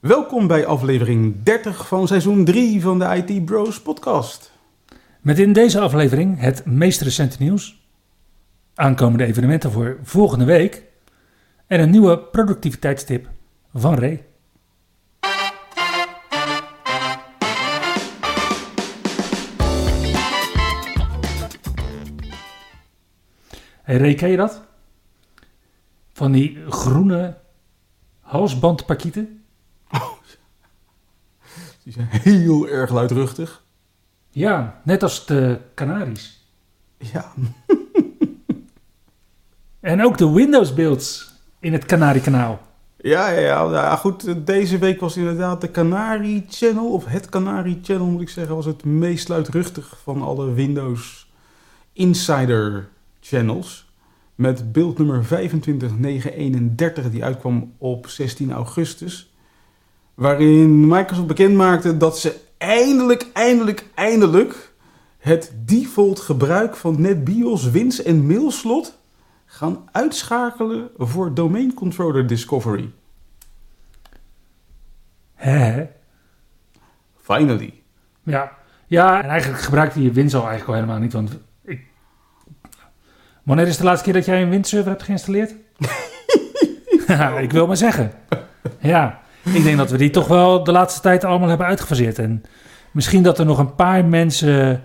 Welkom bij aflevering 30 van seizoen 3 van de IT Bros podcast. Met in deze aflevering het meest recente nieuws, aankomende evenementen voor volgende week en een nieuwe productiviteitstip van Ray. Hey Ray, ken je dat? Van die groene halsbandpakieten? Die zijn heel erg luidruchtig. Ja, net als de Canaries. Ja, En ook de Windows builds in het Canariekanaal. ja, ja, ja, nou ja, goed. Deze week was inderdaad de Canary Channel, of het Canary Channel moet ik zeggen, was het meest luidruchtig van alle Windows Insider channels. Met beeld nummer 25931 die uitkwam op 16 augustus. Waarin Microsoft bekend maakte dat ze eindelijk, eindelijk, eindelijk het default gebruik van NetBIOS Wins en mailslot gaan uitschakelen voor domain controller discovery. Hè? Finally. Ja. ja, en eigenlijk gebruikte je Windows al eigenlijk al helemaal niet. Want ik... Wanneer is de laatste keer dat jij een Windserver hebt geïnstalleerd? Ja, ik wil maar zeggen. Ja, ik denk dat we die toch wel de laatste tijd allemaal hebben uitgefaseerd. En misschien dat er nog een paar mensen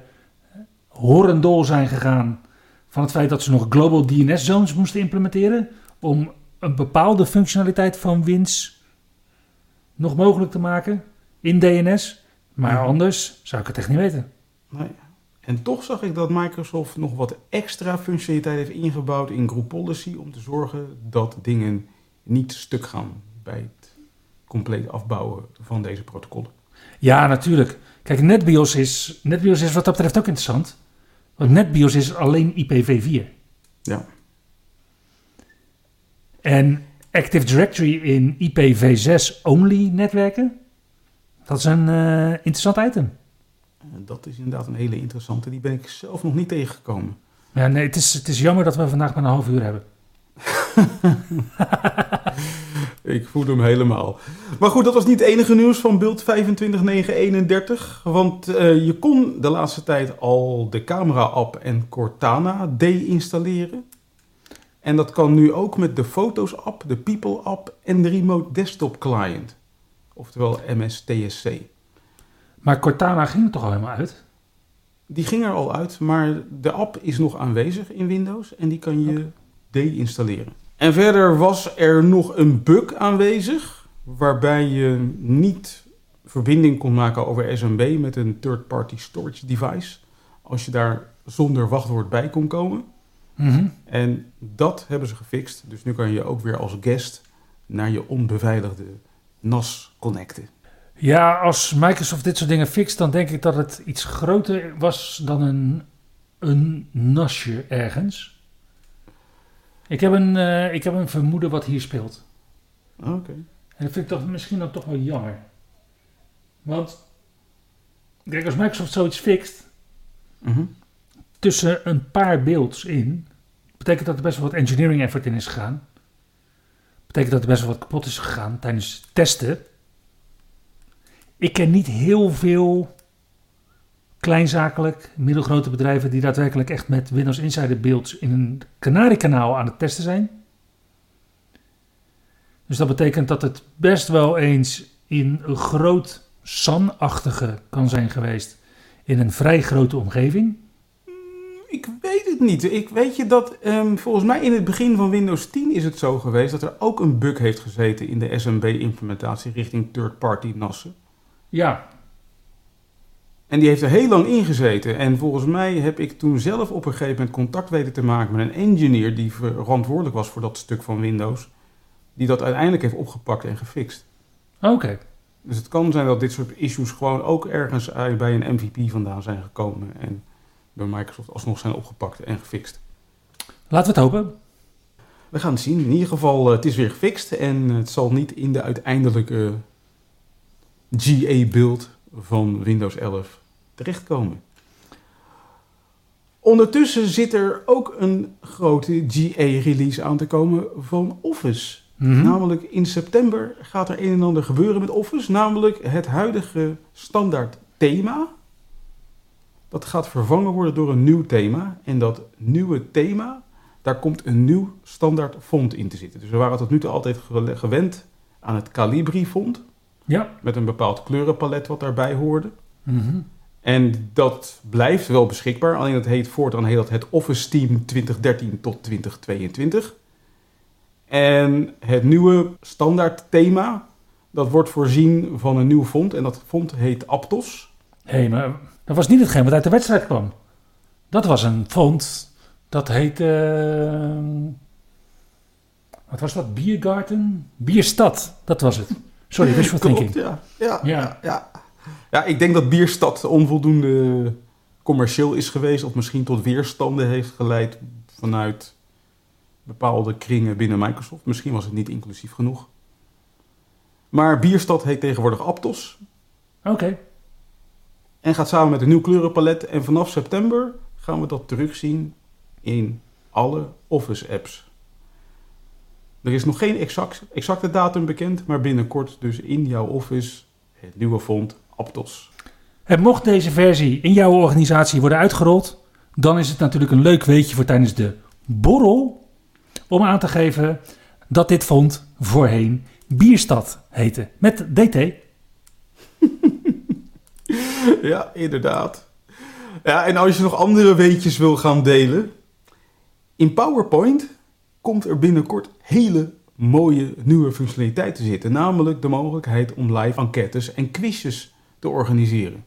horendol zijn gegaan van het feit dat ze nog global DNS zones moesten implementeren om een bepaalde functionaliteit van Wins nog mogelijk te maken in DNS. Maar anders zou ik het echt niet weten. Nee. En toch zag ik dat Microsoft nog wat extra functionaliteit heeft ingebouwd in Group Policy om te zorgen dat dingen niet stuk gaan bij het compleet afbouwen van deze protocollen. Ja, natuurlijk. Kijk, NetBIOS is, NetBIOS is wat dat betreft ook interessant. Want NetBIOS is alleen IPv4. Ja. En Active Directory in IPv6 only netwerken, dat is een eh, interessant item. En dat is inderdaad een hele interessante. Die ben ik zelf nog niet tegengekomen. Ja, nee, het is, het is jammer dat we vandaag maar een half uur hebben. Ik voel hem helemaal. Maar goed, dat was niet het enige nieuws van Build 25931. Want eh, je kon de laatste tijd al de camera-app en Cortana deinstalleren. En dat kan nu ook met de Foto's-app, de People-app en de Remote Desktop Client. Oftewel MS-TSC. Maar Cortana ging er toch al helemaal uit? Die ging er al uit, maar de app is nog aanwezig in Windows en die kan je Oké. deinstalleren. En verder was er nog een bug aanwezig, waarbij je niet verbinding kon maken over SMB met een third-party storage device, als je daar zonder wachtwoord bij kon komen. Mhm. En dat hebben ze gefixt, dus nu kan je ook weer als guest naar je onbeveiligde NAS connecten. Ja, als Microsoft dit soort dingen fixt, dan denk ik dat het iets groter was dan een, een nasje ergens. Ik heb, een, eh, ik heb een vermoeden wat hier speelt. Oké. En dat vind ik toch misschien ook toch wel jammer. Want, kijk, als Microsoft zoiets fixt Mhm. tussen een paar builds in, betekent dat er best wel wat engineering effort in is gegaan. Betekent dat er best wel wat kapot is gegaan tijdens testen. Ik ken niet heel veel kleinzakelijk, middelgrote bedrijven die daadwerkelijk echt met Windows Insider builds in een Canary-kanaal aan het testen zijn. Dus dat betekent dat het best wel eens in een groot SAN-achtige kan zijn geweest in een vrij grote omgeving. Ik weet het niet. Ik weet je dat ehm, volgens mij in het begin van Windows 10 is het zo geweest dat er ook een bug heeft gezeten in de SMB-implementatie richting third-party NAS'en. Ja, En die heeft er heel lang in gezeten. En volgens mij heb ik toen zelf op een gegeven moment contact weten te maken met een engineer die verantwoordelijk was voor dat stuk van Windows. Die dat uiteindelijk heeft opgepakt en gefixt. oké. Dus het kan zijn dat dit soort issues gewoon ook ergens bij een MVP vandaan zijn gekomen. En door Microsoft alsnog zijn opgepakt en gefixt. Laten we het hopen. We gaan het zien. In ieder geval, eh, het is weer gefixt. En het zal niet in de uiteindelijke GA-build van Windows 11 terechtkomen. Ondertussen zit er ook een grote GA-release aan te komen van Office. Mhm. Namelijk in september gaat er een en ander gebeuren met Office. Namelijk het huidige standaard thema. Dat gaat vervangen worden door een nieuw thema. En dat nieuwe thema, daar komt een nieuw standaard font in te zitten. Dus we waren tot nu toe altijd ge- gewend aan het Calibri font. Ja. Met een bepaald kleurenpalet wat daarbij hoorde. Mhm. En dat blijft wel beschikbaar. Alleen dat heet voortaan heet dat het Office Team 2013 tot 2022. En het nieuwe standaard thema, dat wordt voorzien van een nieuw font. En dat font heet Aptos. Hé, hey, maar dat was niet hetgeen wat uit de wedstrijd kwam. Dat was een font. Dat heette... eh, wat was dat? Biergarten? Bierstad, dat was het. Sorry, wishful Klopt, thinking. ja. Ja, Ja. ja. Ja, ja. ik denk dat Bierstad onvoldoende commercieel is geweest. Of misschien tot weerstanden heeft geleid vanuit bepaalde kringen binnen Microsoft. Misschien was het niet inclusief genoeg. Maar Bierstad heet tegenwoordig Aptos. Oké. En gaat samen met een nieuw kleurenpalet. En vanaf september gaan we dat terugzien in alle Office apps. Er is nog geen exact, exacte datum bekend, maar binnenkort dus in jouw Office het nieuwe font Aptos. En mocht deze versie in jouw organisatie worden uitgerold, dan is het natuurlijk een leuk weetje voor tijdens de borrel om aan te geven dat dit font voorheen Bierstad heette. Met DT. Ja, inderdaad. Ja, en als je nog andere weetjes wil gaan delen. In PowerPoint komt er binnenkort hele mooie nieuwe functionaliteit te zitten. Namelijk de mogelijkheid om live enquêtes en quizjes te organiseren.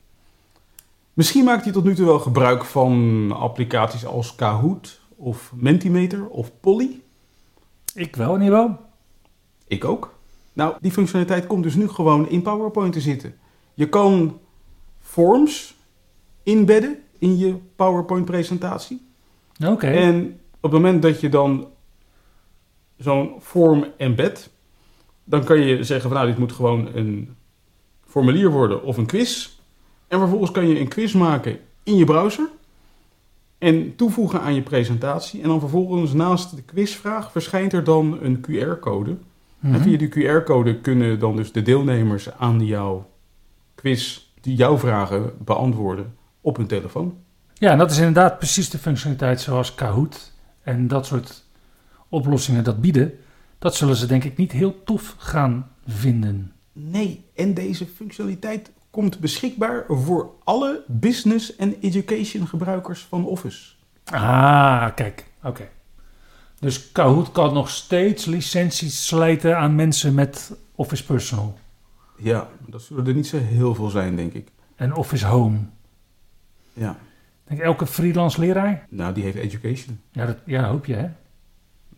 Misschien maakt hij tot nu toe wel gebruik van applicaties als Kahoot of Mentimeter of Polly. Ik wel in ieder geval. Ik ook. Nou, die functionaliteit komt dus nu gewoon in PowerPoint te zitten. Je kan forms inbedden in je PowerPoint-presentatie. Oké. En op het moment dat je dan zo'n vorm embed, dan kan je zeggen van nou, dit moet gewoon een formulier worden of een quiz. En vervolgens kan je een quiz maken in je browser en toevoegen aan je presentatie. En dan vervolgens naast de quizvraag verschijnt er dan een QR-code. Mhm. En via die QR-code kunnen dan dus de deelnemers aan jouw quiz die jouw vragen beantwoorden op hun telefoon. Ja, en dat is inderdaad precies de functionaliteit zoals Kahoot en dat soort oplossingen dat bieden. Dat zullen ze denk ik niet heel tof gaan vinden. Nee, en deze functionaliteit komt beschikbaar voor alle business en education gebruikers van Office. Ah, kijk. Oké. Dus Kahoot kan nog steeds licenties slijten aan mensen met Office Personal Ja, dat zullen er niet zo heel veel zijn, denk ik. en Office Home. Ja, Denk elke freelance leraar? nou die heeft education. Ja, dat ja, hoop je hè.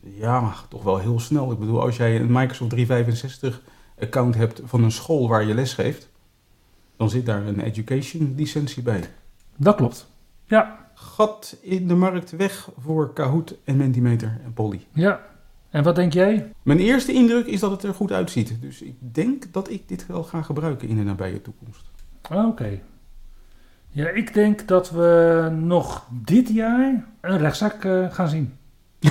Ja, toch wel heel snel. Ik bedoel, als jij een Microsoft 365 account hebt van een school waar je les geeft, dan zit daar een education licentie bij. Dat klopt. Ja, Gat in de markt weg voor Kahoot en Mentimeter en Polly. ja. En wat denk jij? Mijn eerste indruk is dat het er goed uitziet. Dus ik denk dat ik dit wel ga gebruiken in de nabije toekomst. Oké. Ja, ik denk dat we nog dit jaar een rechtszaak eh, gaan zien.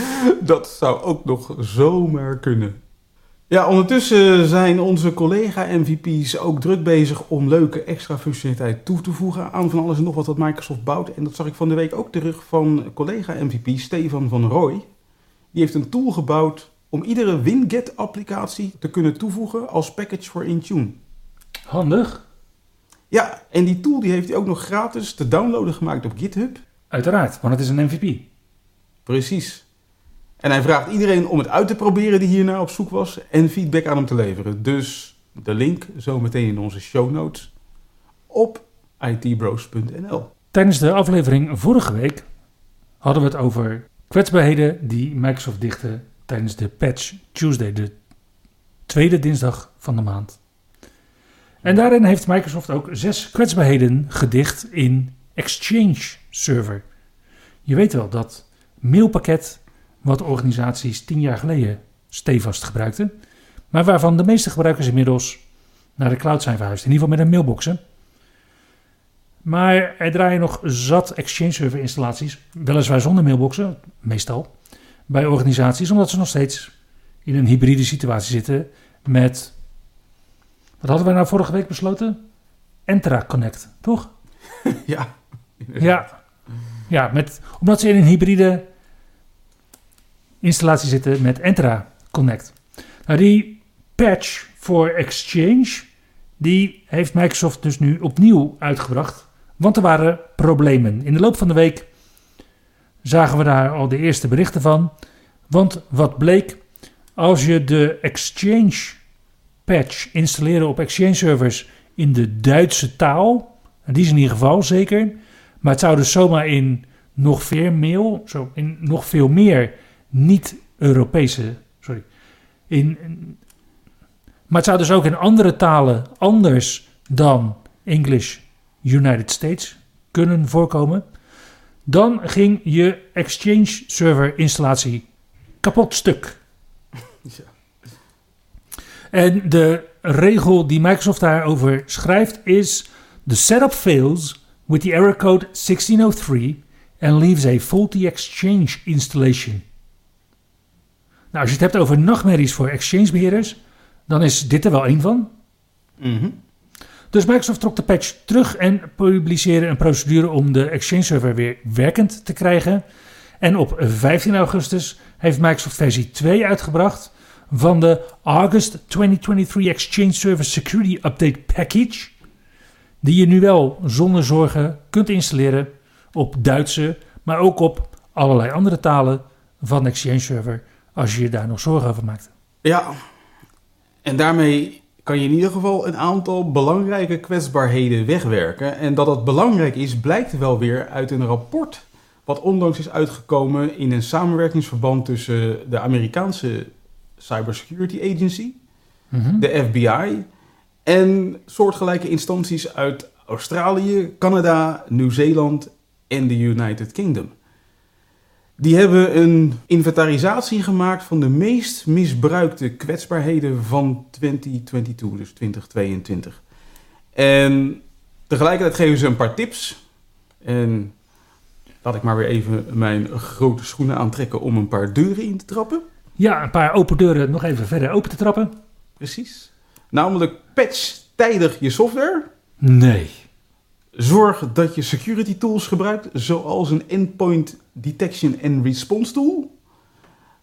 Dat zou ook nog zomaar kunnen. Ja, ondertussen zijn onze collega-MVP's ook druk bezig om leuke extra functionaliteit toe te voegen aan van alles en nog wat wat Microsoft bouwt. En dat zag ik van de week ook terug van collega-MVP Stefan van Rooij. Die heeft een tool gebouwd om iedere Winget-applicatie te kunnen toevoegen als package voor Intune. Handig. Ja, en die tool die heeft hij ook nog gratis te downloaden gemaakt op GitHub. Uiteraard, want het is een MVP. Precies. En hij vraagt iedereen om het uit te proberen die hiernaar op zoek was en feedback aan hem te leveren. Dus de link zometeen in onze show notes op itbros.nl. Tijdens de aflevering vorige week hadden we het over kwetsbaarheden die Microsoft dichtte tijdens de Patch Tuesday, de tweede dinsdag van de maand. En daarin heeft Microsoft ook zes kwetsbaarheden gedicht in Exchange Server. Je weet wel dat mailpakket wat organisaties tien jaar geleden stevast gebruikten, maar waarvan de meeste gebruikers inmiddels naar de cloud zijn verhuisd. In ieder geval met een mailbox. Hè? Maar er draaien nog zat Exchange Server installaties, weliswaar zonder mailboxen, meestal, bij organisaties, omdat ze nog steeds in een hybride situatie zitten met, wat hadden wij nou vorige week besloten? Entra Connect, toch? ja. Ja, ja met, omdat ze in een hybride installatie zitten met Entra Connect. Nou, die patch voor Exchange, die heeft Microsoft dus nu opnieuw uitgebracht. Want er waren problemen. In de loop van de week zagen we daar al de eerste berichten van. Want wat bleek, als je de Exchange patch installeerde op Exchange servers in de Duitse taal, die is in ieder geval zeker, maar het zou dus zomaar in nog veel meer, zo, in nog veel meer niet-Europese, sorry, in, maar het zou dus ook in andere talen anders dan English United States kunnen voorkomen. Dan ging je Exchange server installatie kapot stuk. Ja. En de regel die Microsoft daarover schrijft is: The setup fails with the error code 1603 and leaves a faulty Exchange installation. Nou, als je het hebt over nachtmerries voor Exchange beheerders, dan is dit er wel één van. Mm dus Microsoft trok de patch terug en publiceerde een procedure om de Exchange server weer werkend te krijgen. En op 15 augustus heeft Microsoft versie 2 uitgebracht van de August 2023 Exchange Server Security Update Package. Die je nu wel zonder zorgen kunt installeren op Duitse, maar ook op allerlei andere talen van Exchange Server als je je daar nog zorgen over maakt. Ja, en daarmee kan je in ieder geval een aantal belangrijke kwetsbaarheden wegwerken. En dat dat belangrijk is, blijkt wel weer uit een rapport wat onlangs is uitgekomen in een samenwerkingsverband tussen de Amerikaanse Cybersecurity Agency, mhm. de FBI en soortgelijke instanties uit Australië, Canada, Nieuw-Zeeland en de United Kingdom. Die hebben een inventarisatie gemaakt van de meest misbruikte kwetsbaarheden van 2022, dus 2022. En tegelijkertijd geven ze een paar tips. En laat ik maar weer even mijn grote schoenen aantrekken om een paar deuren in te trappen. Ja, een paar open deuren nog even verder open te trappen. Precies. Namelijk patch tijdig je software. Nee. Zorg dat je security tools gebruikt, zoals een endpoint detection and response tool.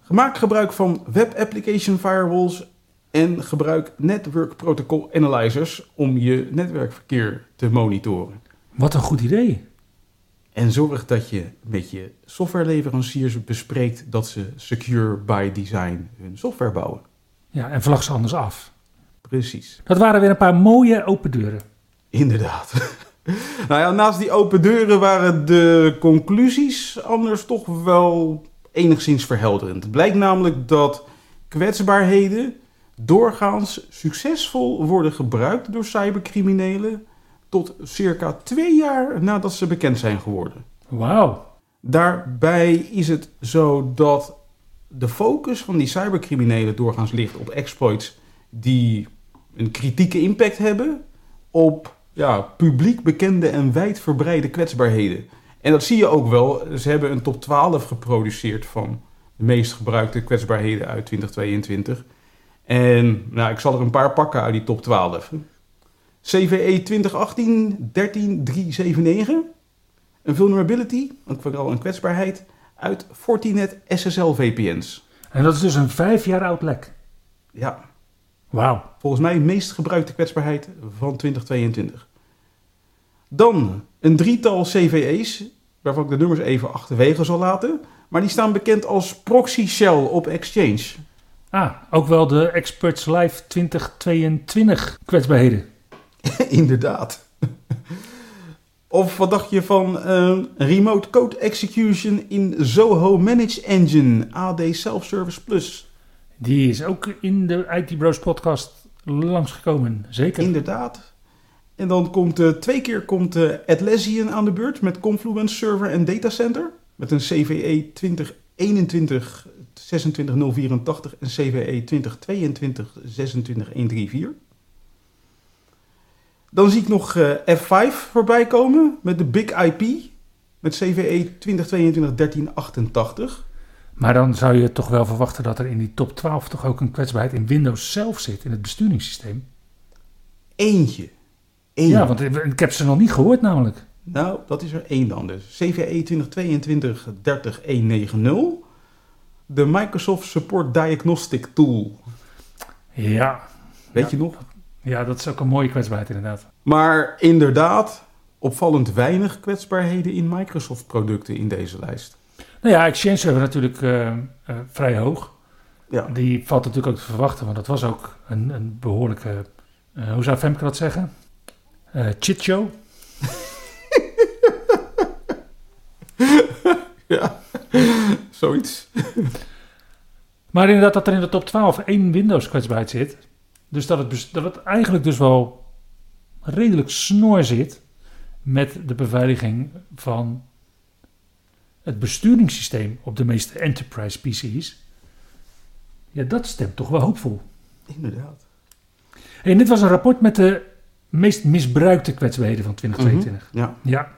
Maak gebruik van web application firewalls en gebruik network protocol analyzers om je netwerkverkeer te monitoren. Wat een goed idee. En zorg dat je met je softwareleveranciers bespreekt dat ze secure by design hun software bouwen. Ja, en vlag ze anders af. Precies. Dat waren weer een paar mooie open deuren. Inderdaad. nou ja, naast die open deuren waren de conclusies anders toch wel enigszins verhelderend. Het blijkt namelijk dat kwetsbaarheden doorgaans succesvol worden gebruikt door cybercriminelen tot circa twee jaar nadat ze bekend zijn geworden. Wauw. Daarbij is het zo dat de focus van die cybercriminelen doorgaans ligt op exploits die een kritieke impact hebben op ja, publiek bekende en wijdverbreide kwetsbaarheden. En dat zie je ook wel. Ze hebben een top 12 geproduceerd van de meest gebruikte kwetsbaarheden uit 2022. En nou, ik zal er een paar pakken uit die top 12. CVE 2018 13379. Een vulnerability, vooral een kwetsbaarheid, uit Fortinet SSL VPN's. En dat is dus een vijf jaar oud lek? Ja. Wauw. Volgens mij de meest gebruikte kwetsbaarheid van 2022. Dan een drietal CVE's, waarvan ik de nummers even achterwege zal laten. Maar die staan bekend als Proxy Shell op Exchange. Ah, ook wel de Experts Live 2022 kwetsbaarheden. Inderdaad. of wat dacht je van uh, Remote Code Execution in Zoho Managed Engine AD Self-Service Plus? Die is ook in de IT Bros podcast langsgekomen. Zeker. Inderdaad. En dan komt eh, twee keer komt eh, Atlassian aan de beurt met Confluence Server en Datacenter. Met een CVE 2021 26084 en CVE 2022 26134. Dan zie ik nog eh, F5 voorbij komen met de Big IP met CVE 2022 1388. Maar dan zou je toch wel verwachten dat er in die top 12 toch ook een kwetsbaarheid in Windows zelf zit, in het besturingssysteem. Eentje. Ja, want ik heb ze nog niet gehoord namelijk. Nou, dat is er één dan dus. CVE 2022 30190. De Microsoft Support Diagnostic Tool. Ja. Weet Ja. je nog? Ja, dat is ook een mooie kwetsbaarheid inderdaad. Maar inderdaad, opvallend weinig kwetsbaarheden in Microsoft producten in deze lijst. Nou ja, Exchange Server natuurlijk eh, eh, vrij hoog. Ja, Die valt natuurlijk ook te verwachten, want dat was ook een, een behoorlijke, eh, hoe zou Femke dat zeggen? Eh shitshow. ja. zoiets. Maar inderdaad dat er in de top 12 één Windows kwetsbaarheid zit. Dus dat het, dat het eigenlijk dus wel redelijk snor zit met de beveiliging van het besturingssysteem op de meeste enterprise PC's. Ja, dat stemt toch wel hoopvol. Inderdaad. En dit was een rapport met de meest misbruikte kwetsbaarheden van 2022. Ja. Ja.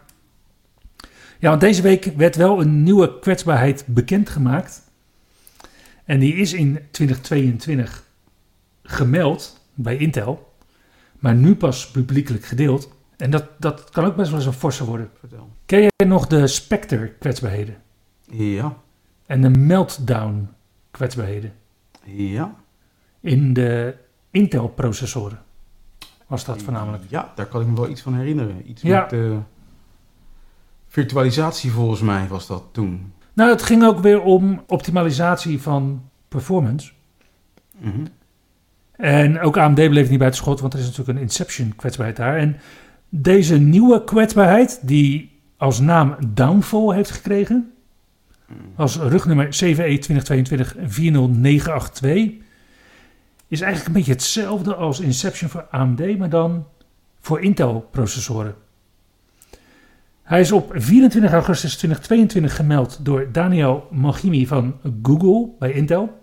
Ja, want deze week werd wel een nieuwe kwetsbaarheid bekendgemaakt. En die is in 2022 gemeld bij Intel. Maar nu pas publiekelijk gedeeld. En dat, dat kan ook best wel eens een forse worden. Vertel. Ken jij nog de Spectre kwetsbaarheden? Ja. En de Meltdown kwetsbaarheden? Ja. In de Intel processoren was dat voornamelijk. Ja, daar kan ik me wel iets van herinneren. Iets Ja. met eh, virtualisatie volgens mij was dat toen. Nou, het ging ook weer om optimalisatie van performance. Mhm. En ook AMD bleef niet buiten schot, want er is natuurlijk een Inception kwetsbaarheid daar. En deze nieuwe kwetsbaarheid, die als naam Downfall heeft gekregen, als rugnummer CVE 2022-40982, is eigenlijk een beetje hetzelfde als Inception voor AMD, maar dan voor Intel-processoren. Hij is op 24 augustus 2022 gemeld door Daniel Mohimi van Google bij Intel.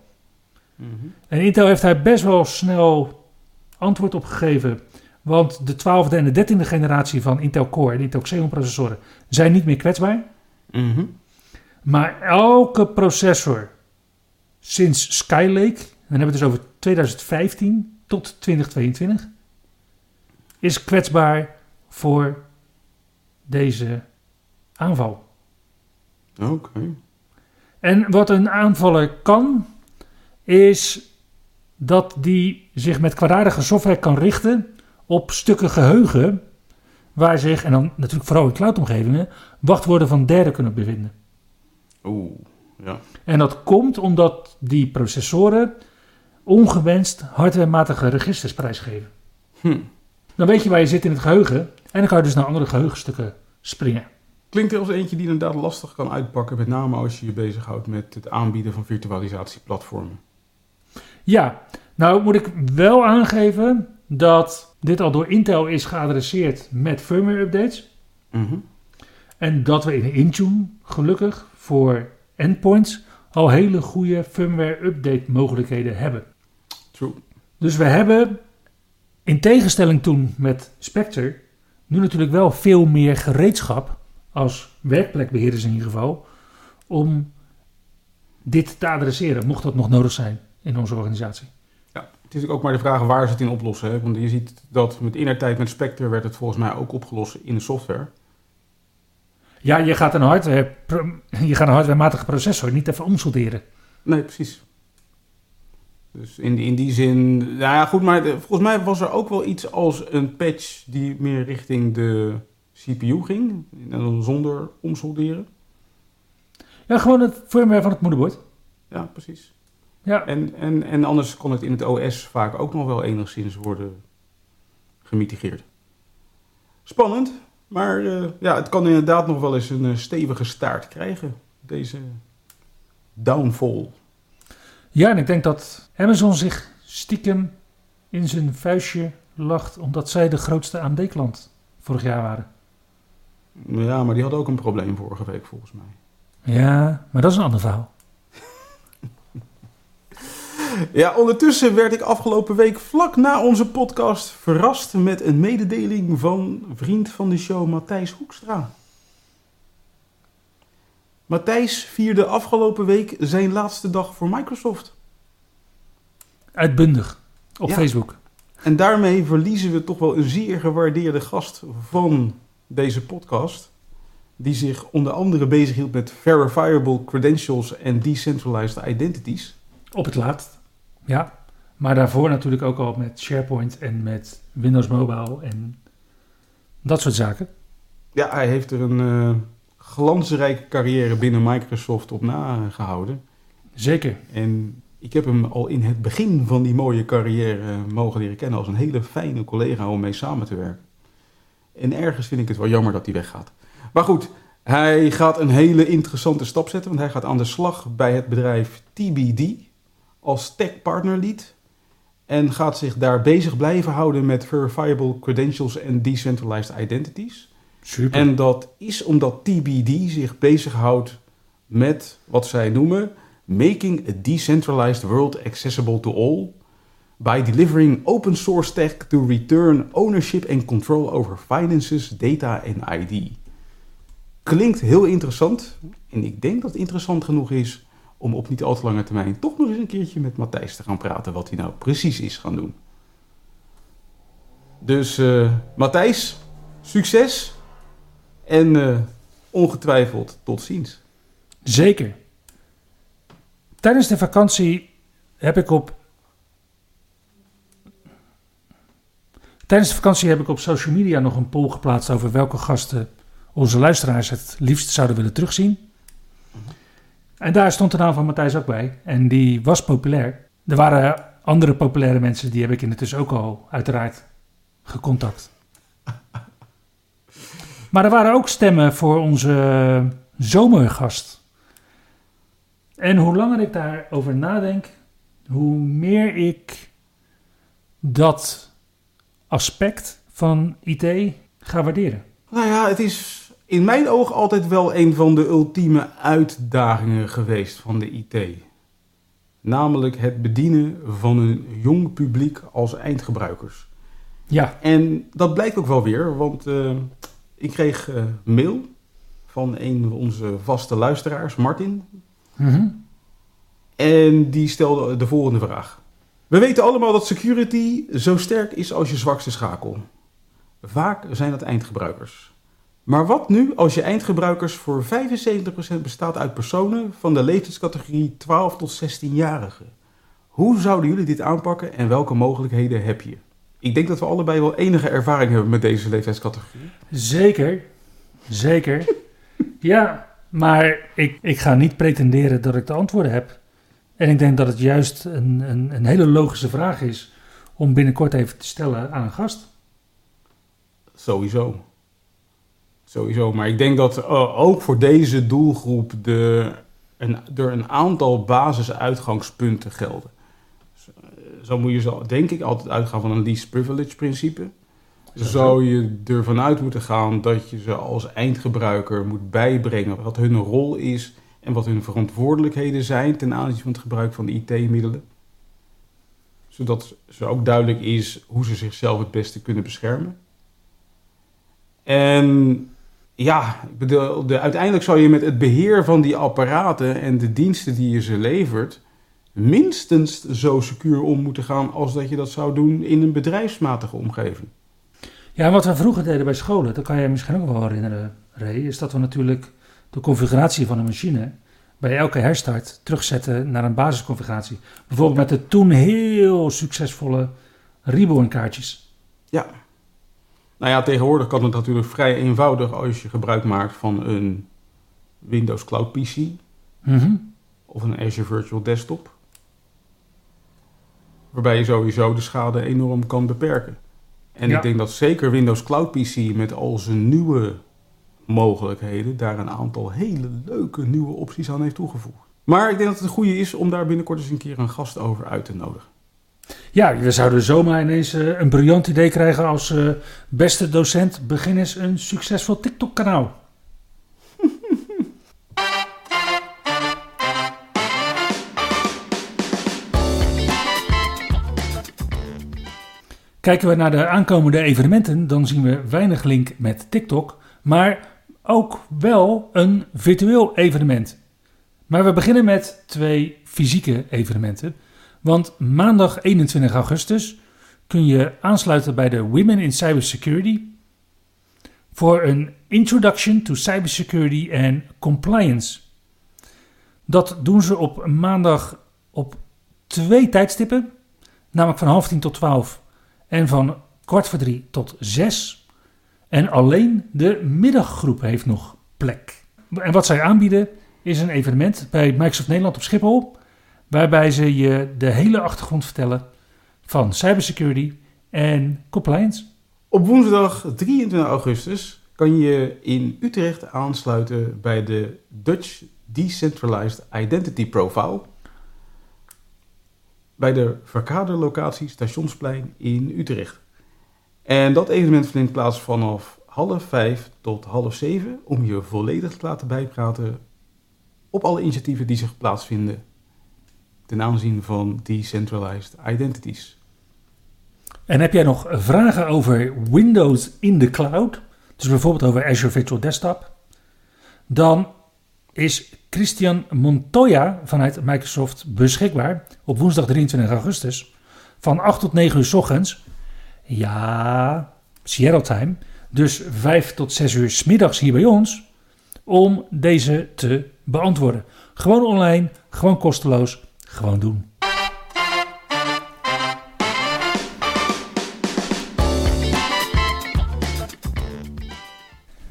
Mhm. En Intel heeft daar best wel snel antwoord op gegeven. Want de 12e en de 13e generatie van Intel Core en Intel Xeon processoren zijn niet meer kwetsbaar. Mhm. Maar elke processor sinds Skylake, dan hebben we het dus over 2015 tot 2022, is kwetsbaar voor deze aanval. Oké. En wat een aanvaller kan, is dat die zich met kwaadaardige software kan richten op stukken geheugen, waar zich, en dan natuurlijk vooral in cloudomgevingen, wachtwoorden van derden kunnen bevinden. Oeh. Ja. En dat komt omdat die processoren ongewenst hardwarematige registers prijsgeven. Hm. Dan weet je waar je zit in het geheugen en dan kan je dus naar andere geheugenstukken springen. Klinkt er als eentje die inderdaad lastig kan uitpakken, met name als je je bezighoudt met het aanbieden van virtualisatieplatformen. Ja, nou moet ik wel aangeven dat dit al door Intel is geadresseerd met firmware updates. Mhm. En dat we in Intune gelukkig voor endpoints al hele goede firmware update mogelijkheden hebben. True. Dus we hebben, in tegenstelling toen met Spectre, nu natuurlijk wel veel meer gereedschap, als werkplekbeheerders in ieder geval, om dit te adresseren, mocht dat nog nodig zijn in onze organisatie. Ja, het is natuurlijk ook maar de vraag waar ze het in oplossen. Hè? Want je ziet dat met innertijd met Spectre werd het volgens mij ook opgelost in de software. Ja, je gaat een, hardware, je gaat een hardwarematige processor niet even omsolderen. Nee, precies. Dus in die, in die zin, nou ja goed, maar de- volgens mij was er ook wel iets als een patch die meer richting de CPU ging. En dan zonder omsolderen. Ja, gewoon het firmware van het moederbord. Ja, precies. Ja, En, en, en anders kon het in het OS vaak ook nog wel enigszins worden gemitigeerd. Spannend, maar eh, ja, het kan inderdaad nog wel eens een eh, stevige staart krijgen, deze downfall. Ja, en ik denk dat Amazon zich stiekem in zijn vuistje lacht omdat zij de grootste AMD-klant vorig jaar waren. Ja, maar die hadden ook een probleem vorige week volgens mij. Ja, maar dat is een ander verhaal. Ja, ondertussen werd ik afgelopen week vlak na onze podcast verrast met een mededeling van vriend van de show Matthijs Hoekstra. Matthijs vierde afgelopen week zijn laatste dag voor Microsoft. Uitbundig op Ja. Facebook. En daarmee verliezen we toch wel een zeer gewaardeerde gast van deze podcast. Die zich onder andere bezighield met verifiable credentials en decentralized identities. Op het laatst. Ja. Maar daarvoor natuurlijk ook al met SharePoint en met Windows Mobile en dat soort zaken. Ja, hij heeft er een eh, glansrijke carrière binnen Microsoft op nagehouden. Zeker. En ik heb hem al in het begin van die mooie carrière mogen leren kennen als een hele fijne collega om mee samen te werken. En ergens vind ik het wel jammer dat hij weggaat. Maar goed, hij gaat een hele interessante stap zetten, want hij gaat aan de slag bij het bedrijf TBD als tech partner lead. En gaat zich daar bezig blijven houden met verifiable credentials en decentralized identities. En dat is omdat TBD zich bezighoudt met wat zij noemen Making a Decentralized World Accessible to All by delivering open source tech to return ownership and control over finances, data en ID. Klinkt heel interessant en ik denk dat het interessant genoeg is om op niet al te lange termijn toch nog eens een keertje met Matthijs te gaan praten wat hij nou precies is gaan doen. Dus eh Matthijs, succes en eh, ongetwijfeld tot ziens. Zeker. Tijdens de vakantie heb ik op. Tijdens de vakantie heb ik op social media nog een poll geplaatst over welke gasten onze luisteraars het liefst zouden willen terugzien. En daar stond de naam van Matthijs ook bij. En die was populair. Er waren andere populaire mensen, die heb ik intussen ook al uiteraard gecontact. Maar er waren ook stemmen voor onze zomergast. En hoe langer ik daarover nadenk, hoe meer ik dat aspect van IT ga waarderen. Nou ja, het is in mijn oog altijd wel een van de ultieme uitdagingen geweest van de IT. Namelijk het bedienen van een jong publiek als eindgebruikers. Ja, En dat blijkt ook wel weer, want eh, ik kreeg eh, mail van een van onze vaste luisteraars, Martin. Mhm. En die stelde de volgende vraag. We weten allemaal dat security zo sterk is als je zwakste schakel. Vaak zijn dat eindgebruikers. Maar wat nu als je eindgebruikers voor 75% bestaat uit personen van de leeftijdscategorie 12 tot 16-jarigen? Hoe zouden jullie dit aanpakken en welke mogelijkheden heb je? Ik denk dat we allebei wel enige ervaring hebben met deze leeftijdscategorie. zeker. Zeker. ja, maar ik, ik ga niet pretenderen dat ik de antwoorden heb. En ik denk dat het juist een, een, een hele logische vraag is om binnenkort even te stellen aan een gast. Sowieso. Sowieso. Maar ik denk dat eh, ook voor deze doelgroep de, een, er een aantal basisuitgangspunten gelden. Zo, moet je zo, denk ik altijd uitgaan van een least privilege principe. Zou je ervan uit moeten gaan dat je ze als eindgebruiker moet bijbrengen wat hun rol is en wat hun verantwoordelijkheden zijn ten aanzien van het gebruik van de IT-middelen. Zodat ze ook duidelijk is hoe ze zichzelf het beste kunnen beschermen. En ja, ik bedoel, de, uiteindelijk zou je met het beheer van die apparaten en de diensten die je ze levert, minstens zo secuur om moeten gaan als dat je dat zou doen in een bedrijfsmatige omgeving. Ja, wat we vroeger deden bij scholen, dat kan je je misschien ook wel herinneren, Ray, is dat we natuurlijk de configuratie van een machine bij elke herstart terugzetten naar een basisconfiguratie. Bijvoorbeeld met de toen heel succesvolle Reborn kaartjes. Ja. Nou ja, tegenwoordig kan het natuurlijk vrij eenvoudig als je gebruik maakt van een Windows Cloud PC Mhm. of een Azure Virtual Desktop. Waarbij je sowieso de schade enorm kan beperken. En Ja. ik denk dat zeker Windows Cloud PC met al zijn nieuwe mogelijkheden daar een aantal hele leuke nieuwe opties aan heeft toegevoegd. Maar ik denk dat het een goede is om daar binnenkort eens een keer een gast over uit te nodigen. Ja, we zouden zomaar ineens eh, een briljant idee krijgen als eh, beste docent. Begin eens een succesvol TikTok-kanaal. Kijken we naar de aankomende evenementen, dan zien we weinig link met TikTok, maar ook wel een virtueel evenement. Maar we beginnen met twee fysieke evenementen. Want maandag 21 augustus kun je aansluiten bij de Women in Cybersecurity voor een Introduction to Cybersecurity and Compliance. Dat doen ze op maandag op twee tijdstippen, namelijk van half tien tot twaalf en van kwart voor drie tot zes. En alleen de middaggroep heeft nog plek. En wat zij aanbieden is een evenement bij Microsoft Nederland op Schiphol, waarbij ze je de hele achtergrond vertellen van cybersecurity en compliance. Op woensdag 23 augustus kan je in Utrecht aansluiten bij de Dutch Decentralized Identity Profile. Bij de verkaderlocatie Stationsplein in Utrecht. En dat evenement vindt plaats vanaf half vijf tot half zeven om je volledig te laten bijpraten op alle initiatieven die zich plaatsvinden ten aanzien van decentralized identities. En heb jij nog vragen over Windows in de cloud, dus bijvoorbeeld over Azure Virtual Desktop, dan is Christian Montoya vanuit Microsoft beschikbaar op woensdag 23 augustus van 8 tot 9 uur s ochtends. Ja, Seattle time. Dus 5 tot 6 uur s middags hier bij ons om deze te beantwoorden. Gewoon online, gewoon kosteloos, gewoon doen.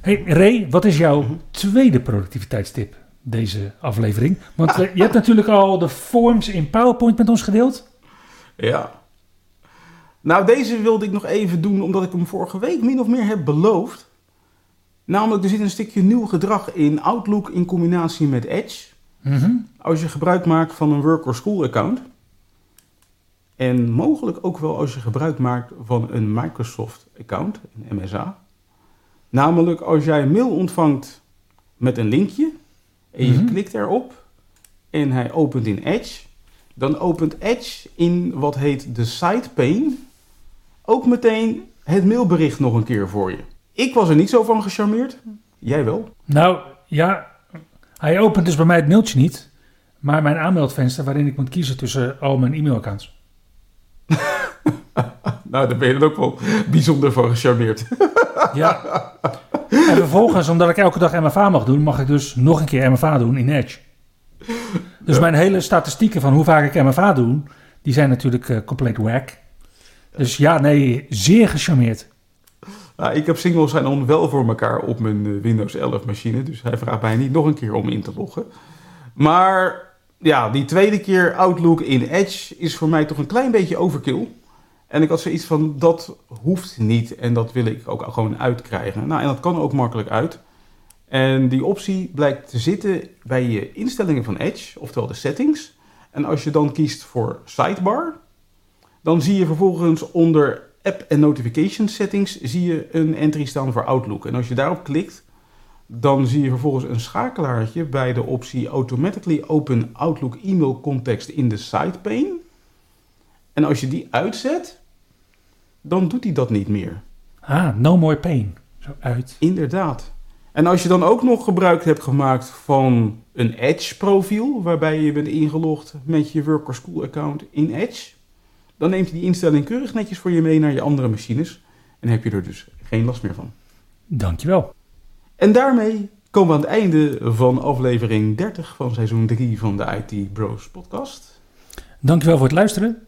Hey Ray, wat is jouw tweede productiviteitstip deze aflevering? Want eh, je hebt natuurlijk al de forms in PowerPoint met ons gedeeld. Ja. Nou, deze wilde ik nog even doen omdat ik hem vorige week min of meer heb beloofd. Namelijk, er zit een stukje nieuw gedrag in Outlook in combinatie met Edge. Mhm. Als je gebruik maakt van een work or school account. En mogelijk ook wel als je gebruik maakt van een Microsoft account, een MSA. Namelijk als jij een mail ontvangt met een linkje en je Mhm. klikt erop en hij opent in Edge, dan opent Edge in wat heet de site pane ook meteen het mailbericht nog een keer voor je. Ik was er niet zo van gecharmeerd. Jij wel? Nou ja, hij opent dus bij mij het mailtje niet, maar mijn aanmeldvenster waarin ik moet kiezen tussen al mijn e-mailaccounts. Nou, daar ben je dan ook wel bijzonder van gecharmeerd. Ja. En vervolgens, omdat ik elke dag MFA mag doen, mag ik dus nog een keer MFA doen in Edge. Dus mijn hele statistieken van hoe vaak ik MFA doe, die zijn natuurlijk eh, compleet wack. Dus ja, nee, zeer gecharmeerd. Nou, ik heb single sign-on wel voor elkaar op mijn eh, Windows 11 machine. Dus hij vraagt mij niet nog een keer om in te loggen. Maar ja, die tweede keer Outlook in Edge is voor mij toch een klein beetje overkill. En ik had zoiets van, dat hoeft niet en dat wil ik ook gewoon uitkrijgen. Nou, en dat kan ook makkelijk uit. En die optie blijkt te zitten bij je instellingen van Edge, oftewel de settings. En als je dan kiest voor sidebar, dan zie je vervolgens onder app en notification settings zie je een entry staan voor Outlook. En als je daarop klikt, dan zie je vervolgens een schakelaartje bij de optie Automatically Open Outlook Email Context in the side pane. En als je die uitzet, dan doet hij dat niet meer. Ah, no more pain. Zo uit. Inderdaad. En als je dan ook nog gebruik hebt gemaakt van een Edge profiel, waarbij je bent ingelogd met je Work or School account in Edge, dan neemt hij die instelling keurig netjes voor je mee naar je andere machines en heb je er dus geen last meer van. Dankjewel. En daarmee komen we aan het einde van aflevering 30 van seizoen 3 van de IT Bros podcast. Dankjewel voor het luisteren.